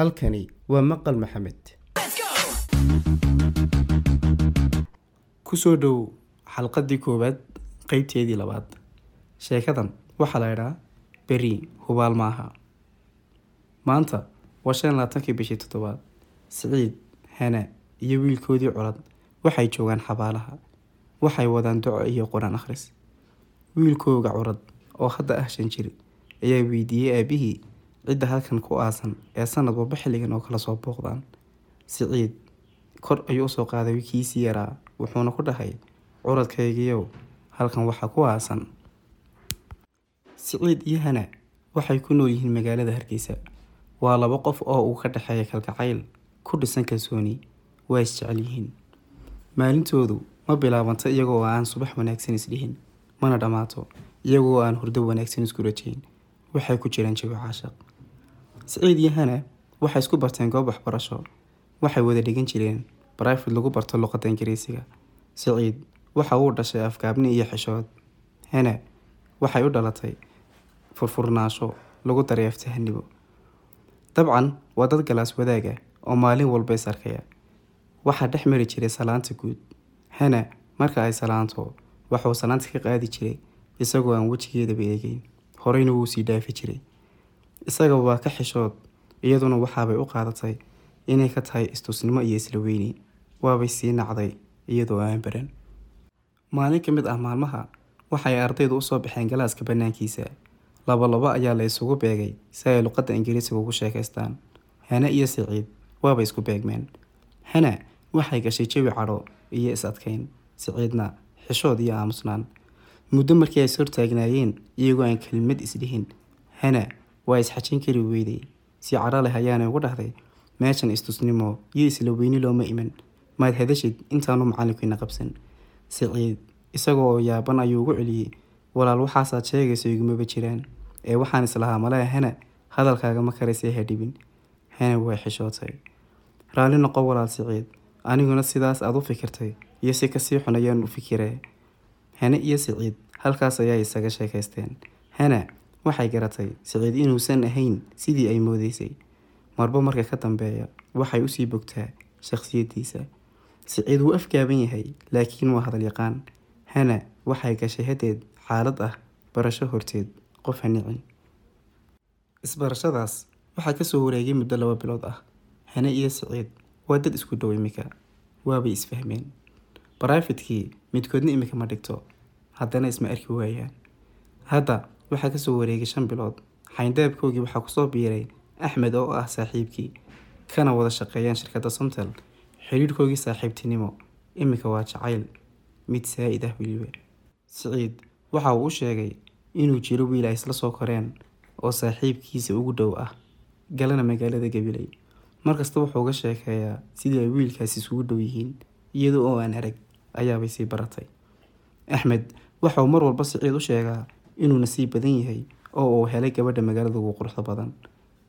Halkani waa Maqal Maxamed. Ku soo dhow xalqadii koowaad qaybteedii labaad. Sheekadan waxaa la idhaa Beri hubaal maaha. Maanta waa shan iyo labaatankii bishii toddobaad. Siciid, Hana iyo wiilkoodii Curad waxay joogaan xabaalaha. Waxay wadaan duco iyo quraan akhris. Wiilkooga Curad oo hadda ah shan jir ayaa weydiiyey aabihii cidda halkan ku aasan ee sanad walba xilligan oo kala soo booqdaan. Siciid kor ayuu u soo qaaday kiisii yaraa wuxuuna ku dhahay curadkaygiiow halkan waxaa ku aasan. Siciid iyo Hana waxay ku nool yihiin magaalada Hargeysa. Waa laba qof oo uu ka dhexeeya kalgacayl ku dhisan kalsooni. Waa is jecel yihiin. Maalintoodu ma bilaabanto iyagoo aan subax wanaagsan isdhihin. Mana dhammaato iyagoo aan hurdo wanaagsan isku rajayn. Waxay ku jiraan jawi caashaq. Siciid iyo Hana waxay isku barteen goob waxbarasho. Waxay wada dhigan jireen private lagu barto luqadda Ingiriisiga. Siciid waxa uu dhashay afgaabni iyo xishood. Hana waxay u dhalatay furfurnaansho lagu daray aftahanimo. Dabcan waa dad galaas wadaaga oo maalin walba is arkaya. Waxaa dhex mari jiray salaanta guud. Hana marka ay salaanto waxuu salaanta ka qaadi jiray isagoo aan wejigeedaba eegeyn. Horeyna wuu sii dhaafi jiray. Isaga waa ka xishood iyaduna waxaabay u qaadatay inay ka tahay istusnimo iyo isla weyni. Waabay sii nacday iyadoo aan baran. Maalin ka mid ah maalmaha waxay ardaydu u soo baxeen galaaska banaankiisa. Laba laba ayaa la isugu beegay si ay luqadda Ingiriisiga ugu sheekaystaan. Hana iyo Siciid waabay isku beegmeen. Hana waxay gashay jawi cadho iyo is adkayn. Siciidna xishood iyo aamusnaan. Muddo markii ay is iyagoo aan kelmad isdhihin. Hana waa is xajin kari weyday. Si cadho leh ayaanay ugu dhahday meeshan istusnimo iyo isla weyni looma iman. Maad hadashid intaanu macalinkiina qabsan. Siciid isagoo yaaban ayuu ugu celiyey walaal waxaasaad sheegayso igumaba jiraan ee waxaan islahaa malaa Hana hadalkaaga ma karaysay ha dhibin. Hana way xishootay. Raalli noqo walaal Siciid aniguna sidaas aad u fikirtay iyo si ka sii xun ayaan u fikiree. Hana iyo Siciid halkaas ayay isaga sheekaysteen. Hana waxay garatay Siciid inuusan ahayn sidii ay moodeysay. Marba marka ka dambeeya waxay u sii bogtaa shakhsiyaddiisa. Siciid wuu afgaaban yahay laakiin waa hadal yaqaan. Hana waxay gashay hadeed xaalad ah barasho horteed qof hanicin. Isbarashadaas waxaa ka soo wareegay muddo laba bilood ah. Hana iyo Siciid waa dad isku dhow imika. Waabay isfahmeen. Baraafitkii midkoodna imika ma dhigto. Haddana isma arki waayaan. Hadda waxaa ka soo wareegay shan bilood. Xayndaabkoogii waxaa ku soo biiray Axmed oo ah saaxiibkii. Kana wada shaqeeyaan shirkadda Somtel. Xiriirkoogii saaxiibtinimo imika waa jacayl mid saa'id ah weliba. Siciid waxa uu u sheegay inuu jiro wiil ay isla soo koreen oo saaxiibkiisa ugu dhow ah galana magaalada Gabiley. Markasta wuxuu uga sheekeeyaa sidii ay wiilkaasi isugu dhow yihiin iyada oo aan arag ayaabay sii baratay. Axmed waxa uu mar walba Siciid u sheegaa inuu nasiib badan yahay oo uu helay gabadha magaalada ugu quruxda badan.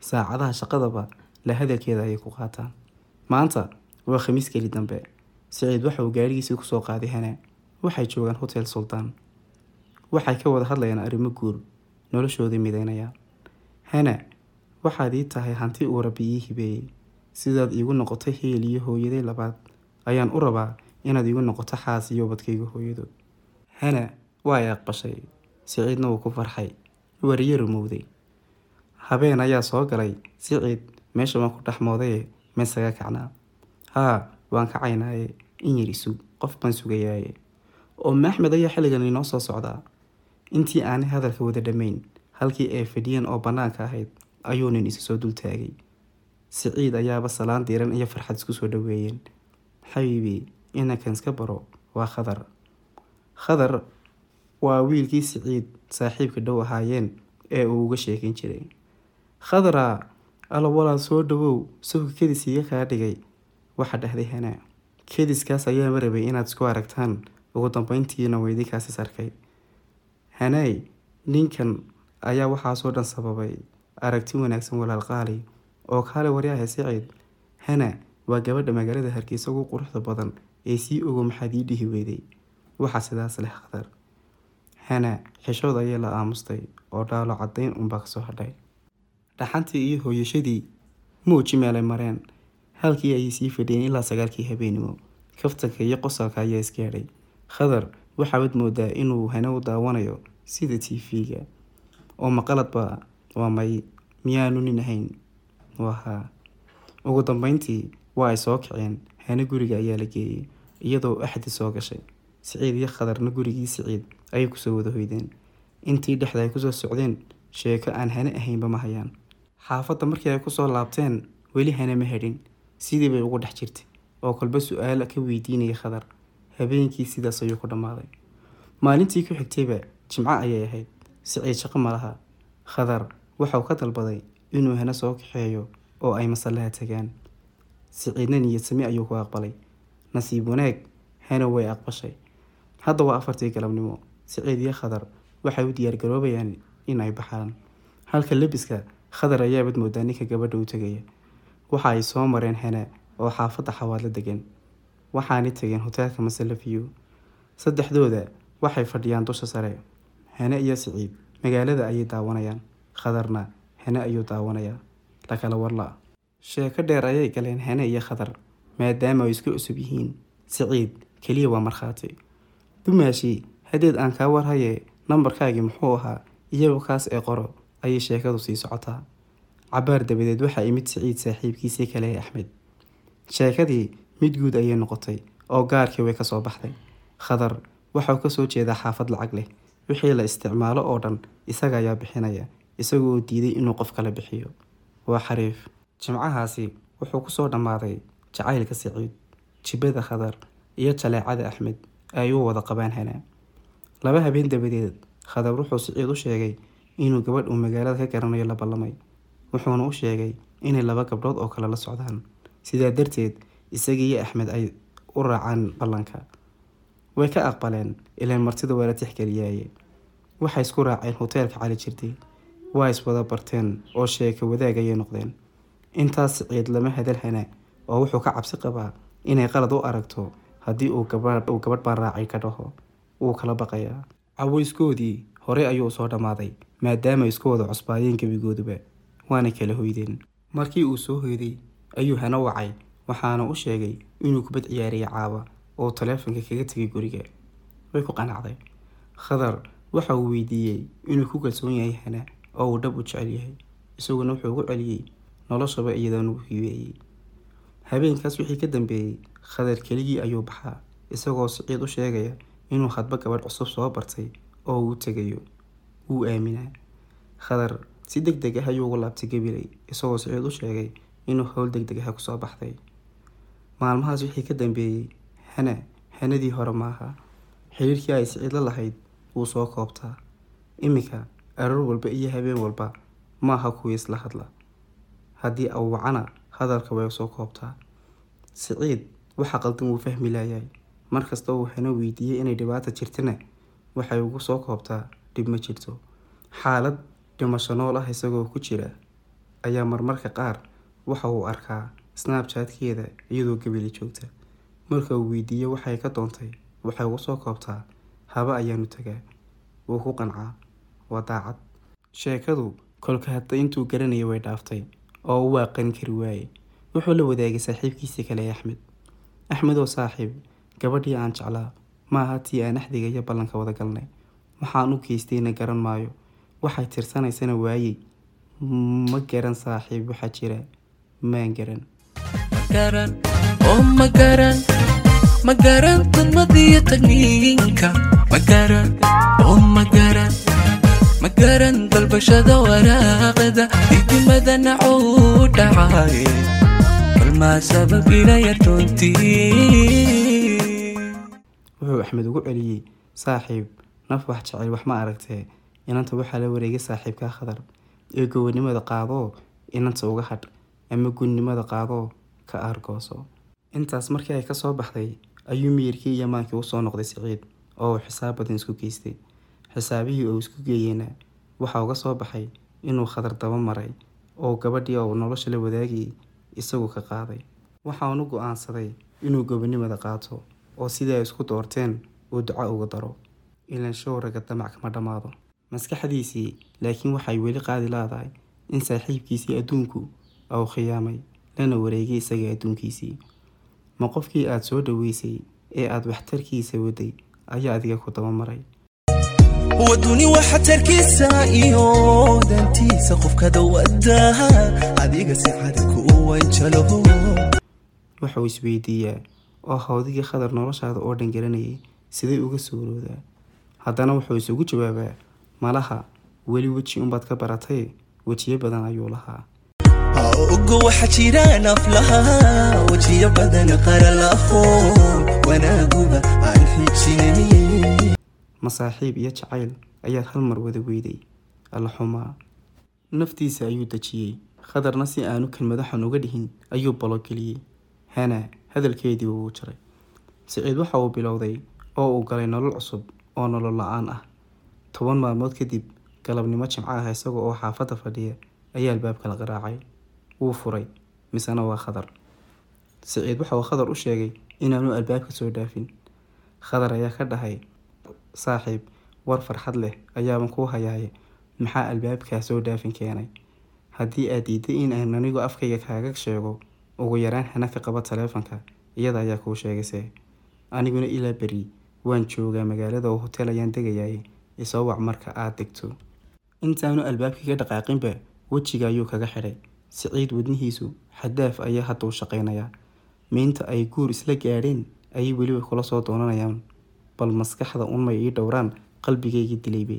Saacadaha shaqadaba la hadalkeeda ayay ku qaataan. Maanta waa khamiis keli dambe. Siciid waxa uu gaarigiisii ku soo qaaday Hana. Waxay joogaan Hotel Sultan. Waxay ka wada hadlayaan arrimo guur. Noloshooda mideynayaan. Hana waxaad ii tahay hanti uu rabbi ii hibeeyey. Sidaad iigu noqotay heel iyo hooyaday labaad ayaan u rabaa inaad iigu noqoto xaas iyo ubadkayga hooyadood. Hana waa ay aqbashay. Siciidna wuu ku farxay. Waa riyo rumowday. Habeen ayaa soo galay. Siciid meesha waan ku dhex moodaye meesaga kacnaa. Haa waan kacaynaaye in yar isug qof baan sugayaaye. Oo Maxmed ayaa xilligan inoo soo socdaa. Intii aanay hadalka wada dhammayn halkii ay fadhiyeen oo bannaanka ahayd ayuu nin isu soo dul taagay. Siciid ayaaba salaan diiran iyo farxad isku soo dhaweeyeen. Xabiibi inankan iska baro waa Khadar. Khadar waa wiilkii Siciid saaxiibka dhow ahaayeen ee uu uga sheekeyn jiray. Khadara alla walaal soo dhawow suuqa kedis iga kaa dhigay. Waxa dhahday Hana. Kediskaas ayaa ma rabay inaad isku aragtaan ugu dambeyntiina waa idinkaas is arkay. Hanay ninkan ayaa waxaasoo dhan sababay aragti wanaagsan walaal qaali oo kaale waryahay Siciid. Hana waa gabadha magaalada Hargeysa ugu quruxda badan ee sii ogo maxaad ii dhihi weyday. Waxa sidaas leh Khadar. Hana xishood ayay la aamustay oo dhaalo caddayn unbaa ka soo hadhay. Dhaxantii iyo hooyashadii muuji meelay mareen. Halkii ayay sii fadhiyeen ilaa sagaalkii habeenimo. Kaftanka iyo qosalka ayaa isgaadhay khadar waxaabad moodaa inuu hane u daawanayo sida t v-ga. Oo maqaladba waa may miyaanu nin ahayn. Wahaa ugu dambeyntii waa ay soo kaceen hane guriga ayaa la geeyey iyadoo axdi soo gashay siciid iyo khadarna gurigii siciid ayay ku soo wada hoydeen. Intii dhexda ay ku soo socdeen sheeko aan hane ahaynba ma hayaan. Xaafadda markii ay ku soo laabteen weli hane ma hedhin sidii bay ugu dhex jirtay oo kolba su'aal ka weydiinaya khadar habeenkii sidaas ayuu ku dhammaaday. Maalintii ku xigtayba jimco ayay ahayd. Siciid shaqo ma laha. Khadar waxauu ka dalbaday inuu hane soo kaxeeyo oo ay masallaha tagaan. Siciidna niyad sami ayuu ku aqbalay. Nasiib wanaag hane way aqbashay hadda waa afartii galabnimo siciid iyo khadar waxay u diyaargaroobayaan in ay baxaan. Halka lebiska khadar ayaabad moodaa ninka gabadha u tegaya. Waxa ay soo mareen hene oo xaafadda xawaadla degan waxaanay tageen hoteelka masalaviyu saddexdooda waxay fadhiyaan dusha sare. Hene iyo siciid magaalada ayay daawanayaan. Khadarna hene ayuu daawanayaa. Lakala warla. Sheeko dheer ayay galeen hene iyo khadar maadaama ay isku cusub yihiin. Siciid keliya waa markhaati dumaashi hadeed aan kaa warhaye nambarkaagii muxuu ahaa iyagu kaas ee qoro ayay sheekadu sii socotaa. Cabaar dabadeed waxaa imid siciid saaxiibkiisii kale ee axmed. Sheekadii mid guud ayay noqotay oo gaarkii way ka soo baxday. Khadar waxauu ka soo jeedaa xaafad lacag leh wixii la isticmaalo oo dhan isaga ayaa bixinaya isagoo diiday inuu qof kala bixiyo. Waa xariif. Jimcahaasi wuxuu ku soo dhammaaday jacaylka siciid jibada khadar iyo jaleecada axmed ay u wada qabaan hana laba habeen dabadeed khadar wuxuu siciid u sheegay inuu gabadh uu magaalada ka garanayo la ballamay. Wuxuuna u sheegay inay laba gabdhood oo kale la socdaan. Sidaa darteed isagii iyo axmed ay u raacaan ballanka. Way ka aqbaleen ilaan martida waa la tixgeliyaaye. Waxay isku raaceen hoteelka cali jirtay. Waa iswada barteen oo sheeka wadaag ayay noqdeen. Intaas siciid lama hadal hana oo wuxuu ka cabsi qabaa inay qalad u aragto haddii uu gabadh baan raacay ka dhaho wuu kala baqayaa. Caweyskoodii horey ayuu soo dhammaaday maadaama isku wada cusbaayeen gebigooduba waana kala hoydeen. Markii uu soo hoyday ayuu hana wacay waxaana u sheegay inuu kubad ciyaariya caawa oo taleefonka kaga tegay guriga. Way ku qanacday. Khadar waxa uu weydiiyey inuu ku kalsoon yahay hana oo uu dhab u jecel yahay isaguna wuxuu ugu celiyey noloshaba iyadan ugu hiibeeyey habeenkaas wixii ka dambeeyey khadar keligii ayuu baxaa isagoo siciid u sheegaya inuu hadba gabadh cusub soo bartay oo uu tegayo. Wuu aaminaa. Khadar si deg deg ah ayuu ugu laabtay gabilay isagoo siciid u sheegay inuu howl deg deg ah ku soo baxday. Maalmahaas wixii ka dambeeyey hana hanadii hore maaha xiriirkii ay siciid la lahayd wuu soo koobtaa. Iminka aroor walba iyo habeen walba maaha kuwii isla hadla. Haddii au wacana hadalka way soo koobtaa. Siciid waxa qaldan wuu fahmi laayay. Markasta uu hano weydiiyey inay dhibaata jirtana waxay ugu soo koobtaa dhib ma jirto. Xaalad dhimasho nool ah isagoo ku jira ayaa marmarka qaar waxa uu arkaa snabchatkeeda iyadoo gabili joogta. Marka uu weydiiyo waxay ka doontay waxay ugu soo koobtaa haba ayaanu tagaa wuu ku qancaa. Waa daacad. Sheekadu kolka hadda intuu garanayay way dhaaftay oo u waaqan kari waaye wuxuu la wadaagay saaxiibkiisii kale ee axmed axmed oo saaxiib gabadhii aan jeclaa maaha tii aan axdiga iyo ballanka wada galnay? Waxaan u geystayna garan maayo. Waxay tirsanaysana waayey. Ma garan saaxiib waxaa jira. Maan garan. Magaran dalbashada waraaqda idimada nacuu dhacay wuxuu axmed ugu celiyey saaxiib. Naf wax jecel wax ma aragtee? Inanta waxaa la wareegay saaxiibkaa khadar. Ee gowanimada qaadoo inanta uga hadh ama gunnimada qaadoo ka aargooso intaas markii ay ka soo baxday ayuu miyirkii iyo maankii u soo noqday siciid oo uu xisaab badan isku geystay. Xisaabihii uu isku geeyeyna waxaa uga soo baxay inuu khadar daba maray oo gabadhii oo nolosha la wadaagayay isagu ka qaaday. Waxaanu go'aansaday inuu gobanimada qaato oo sidii ay isku doorteen uu duco uga daro. Ilan showraga damac kama dhammaado. Maskaxdiisii laakiin waxay weli qaadi laadahay in saaxiibkiisii adduunku ou khiyaamay lana wareegay isaga adduunkiisii. Ma qofkii aada soo dhaweysay ee aada waxtarkiisa waday ayaa adiga ku dabamaray waduni waxa tarkiisa iyo dantiisa qofkada wadaha adiga si cad ku wanjalo waxauu isweydiiyaa oo hawdigii khadar noloshaada oo dhan garanayay siday uga suuroodaa haddana wuxuu isugu jawaabaa malaha weli weji unbaad ka baratay wejiyo badan ayuu lahaa. Ogo waxa jira naflaha wajiyo badan qaralaho wanaaguba aan xijinay masaaxiib iyo jacayl ayaad hal mar wada weyday. Alla xumaa naftiisa ayuu dejiyey. Khadarna si aanu kelmado xun uga dhihin ayuu balogeliyey. Hana hadalkeedii wuu jaray siciid waxa uu bilowday oo uu galay nolol cusub oo nolol la'aan ah. Toban maalmood kadib galabnimo jimco ah isaga oo xaafadda fadhiya ayaa albaabka la qaraacay. Wuu furay misena waa khadar. Siciid waxa uu khadar u sheegay inaanu albaabka soo dhaafin. Khadar ayaa ka dhahay saaxiib war farxad leh ayaaban kuu hayaaye maxaa albaabkaa soo dhaafin keenay? Haddii aad diiday in aan anigu afkayga kaaga sheego ugu yaraan hana ka qaba taleefanka iyada ayaa kuu sheegayse aniguna ilaa beri waan joogaa magaalada oo hotel ayaan degayaye isoo wac marka aad degto. Intaanu albaabkii ka dhaqaaqinba wejiga ayuu kaga xidhay siciid wadnihiisu xadaaf ayaa hadda u shaqaynayaa. Miinta ay guur isla gaadheen ayay weliba kula soo doonanayaan bal maskaxda unmay ii dhowraan qalbigaygii dilaybe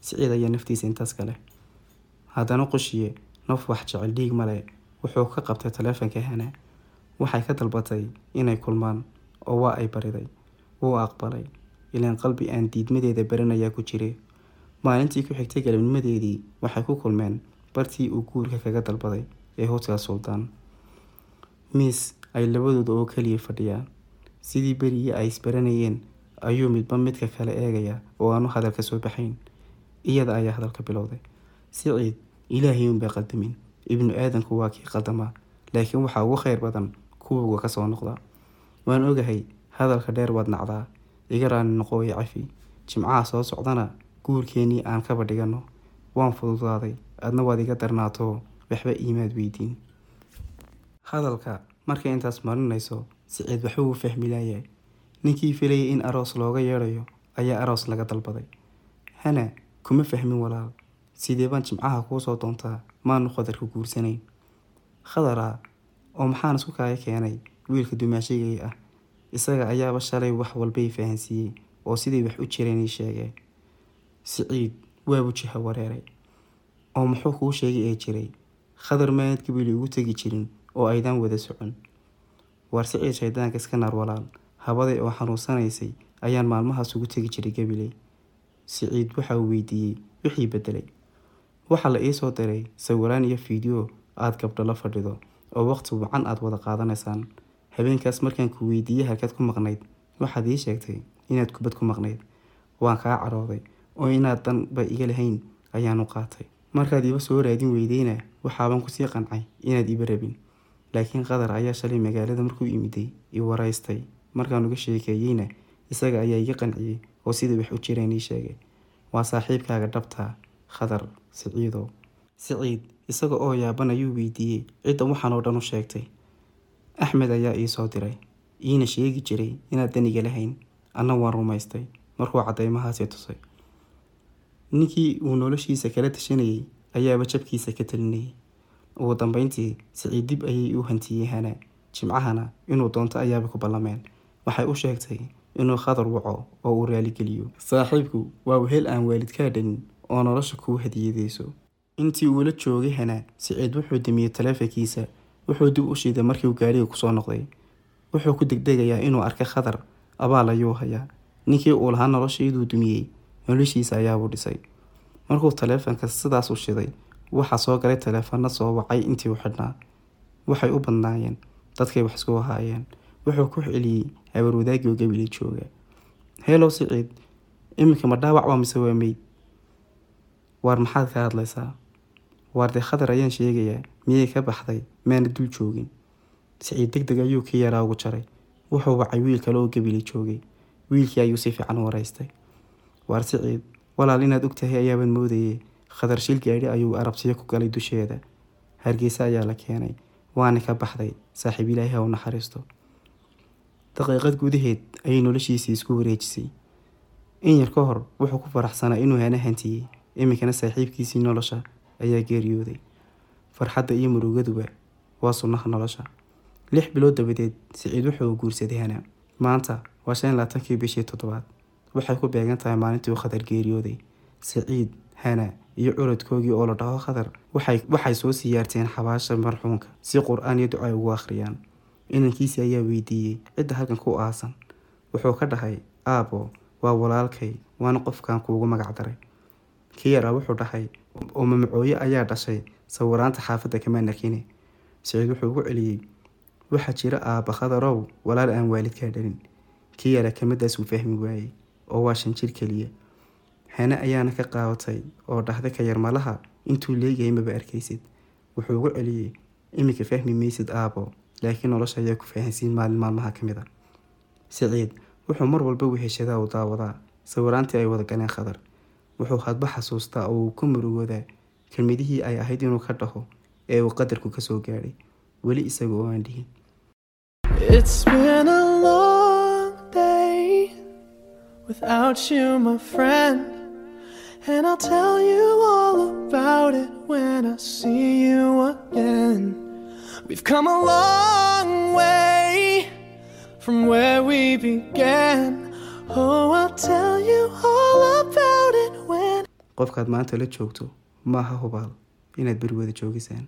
siciid ayaa naftiisa intaas kale haddana qushiye naf wax jecel dhiig male wuxuu ka qabtay taleefanka hana waxay ka dalbatay inay kulmaan oo waa ay bariday wuu aqbalay. Ilaan qalbi aan diidmadeeda baranayaa ku jire. Maalintii ku xigtay galabnimadeedii waxay ku kulmeen bartii uu guurka kaga dalbaday ee hotel suldaan. Miis ay labadooda oo keliya fadhiyaan sidii berigii ay isbaranayeen ayuu midba midka kale eegayaa oo aanu hadalka soo baxayn. Iyada ayaa hadalka bilowday. Siciid ilaahay unbaa qaldamin ibnu aadanku waa kii qaldamaa laakiin waxaa ugu kheyr badan kuwuga ka soo noqda waan ogahay hadalka dheer waad nacdaa. Iga raani noqooyo cafi. Jimcaha soo socdana guurkeenii aan kaba dhigano. Waan fududaaday. Adna waad iga darnaato. Waxba iimaad weydiin. Hadalka markay intaas marinayso siciid waxba wuu fahmi laayay ninkii filayay in aroos looga yeedhayo ayaa aroos laga dalbaday. Hana kuma fahmin walaal. Sidee baan jimcaha kuu soo doontaa? Maanu khadarka guursanayn. Khadara oo maxaan isku kaaga keenay wiilka dumaashigay ah isaga ayaaba shalay wax walbay fahansiiyey oo siday wax u jireen ii sheegee siciid waabu jiha wareeray oo muxuu kuu sheegay ee jiray. Khadar maanad ugu tegi jirin oo aydaan wada socon. Waar siciid shaydaanka iska naar walaal habaday oo xanuunsanaysay ayaan maalmahaas ugu tegi jiray gabiley siciid waxa uu weydiiyey wixii bedelay waxaa la iisoo diray sawiraan iyo fiideo aada gabdho la fadhido oo waqti wacan aada wada qaadanaysaan. Habeenkaas markaan ku weydiiyey halkaad ku maqnayd waxaad ii sheegtay inaad kubad ku maqnayd. Waan kaa carooday oo inaad danba iga lahayn ayaanu qaatay. Markaad iba soo raadin weydeyna waxaaban ku sii qancay inaad iba rabin. Laakiin qadar ayaa shalay magaalada markuu imiday i waraystay markaan uga sheekeeyeyna isaga ayaa iga qanciyey oo siday wax u jireen ii sheegay. Waa saaxiibkaaga dhabtaa khadar siciidow siciid isaga oo yaaban ayuu weydiiyey. Cidda waxaan oo dhan u sheegtay. Axmed ayaa ii soo diray. Iina sheegi jiray inaad daniga lahayn. Anna waan rumaystay. Markuu caddeymahaasi tusay. Ninkii uu noloshiisa kala tashanayay ayaaba jabkiisa ka talinayay ugu dambeyntii siciid dib ayay u hantiyey hana jimcahana inuu doonto ayaaba ku ballameen waxay u sheegtay inuu khadar waco oo uu raaligeliyo saaxiibku waa wehel aan waalidkaa dhanin oo nolosha kuu hadiyadeyso. Intii uula joogay hana siciid wuxuu damiyey taleefankiisa wuxuu dib u shiiday markiiuu gaariga ku soo noqday. Wuxuu ku degdegayaa inuu arkay khadar abaal ayuu hayaa. Ninkii uu lahaa noloshayduu dumiyey noloshiisa ayaabuu dhisay. Markuu taleefanka sidaas u shiday waxaa soo galay taleefano soo wacay intii u xidhnaa. Waxay u badnaayeen dadkay wax isku ahaayeen. Wuxuu ku celiyey habar wadaagii oo gabili jooga heelow siciid iminka ma dhaawac waa mise waa meyd waar maxaad ka hadlaysaa? Waar dee khadar ayaan sheegayaa. Miyay ka baxday? Maana dul joogin. Siciid deg deg ayuu kii yaraa ugu jaray. Wuxuu wacay wiil kale oo gabili joogay wiilkii ayuu si fiican u waraystay. Waar siciid walaal inaad og tahay ayaaban moodayay khadar shil gaadhi ayuu arabsiyo ku galay dusheeda. Hargeysa ayaa la keenay. Waana ka baxday. Saaxiib ilaahi ha u naxariisto daqiiqad gudaheed ayay noloshiisii isku wareejisay. In yar ka hor wuxuu ku faraxsanaa inuu hana hantiyey iminkana saaxiibkiisii nolosha ayaa geeriyooday. Farxadda iyo murugaduba waa sunnaha nolosha. Lix bilood dabadeed siciid wuxuu guursaday hana. Maanta waa shan iyo labaatankii bishii toddobaad. Waxay ku beegan tahay maalintii uu khadar geeriyooday. Siciid hana iyo curadkoogii oo la dhaho khadar waxay soo siyaarteen xabaasha marxuunka si qur'aan iyo duca ay ugu akhriyaan inankiisii ayaa weydiiyey. Cidda halkan ku aasan. Wuxuu ka dhahay aabo waa walaalkay. Waana qofkan kuugu magac daray. Kii yaraa wuxuu dhahay oo mamacooye ayaa dhashay. Sawiraanta xaafadda kama nakine siciid wuxuu ugu celiyey waxaa jira aabba khadarow walaal aan waalidkaa dhalin kii yara kamadaas uu fahmi waayey oo waa shan jir keliya. Hane ayaana ka qaabatay oo dhahday ka yarmalaha intuu leeyahay maba arkaysid. Wuxuu ugu celiyey iminka fahmi maysid aabo laakiin nolosha ayaa ku fahansiin maalin maalmaha ka mid a siciid wuxuu mar walba weheshadaa u daawadaa sawiraantii ay wada galeen khadar wuxuu hadba xasuustaa oo uu ka murugoodaa kelmadihii ay ahayd inuu ka dhaho ee uu qadarku ka soo gaadhay weli isaga oo aan dhihin. And I'll tell you all about it when I see you again. We've come a long way from where we began. Oh, I'll tell you all about it when. qofkaad maanta la joogto maaha hubaal inaad beri wada joogisaan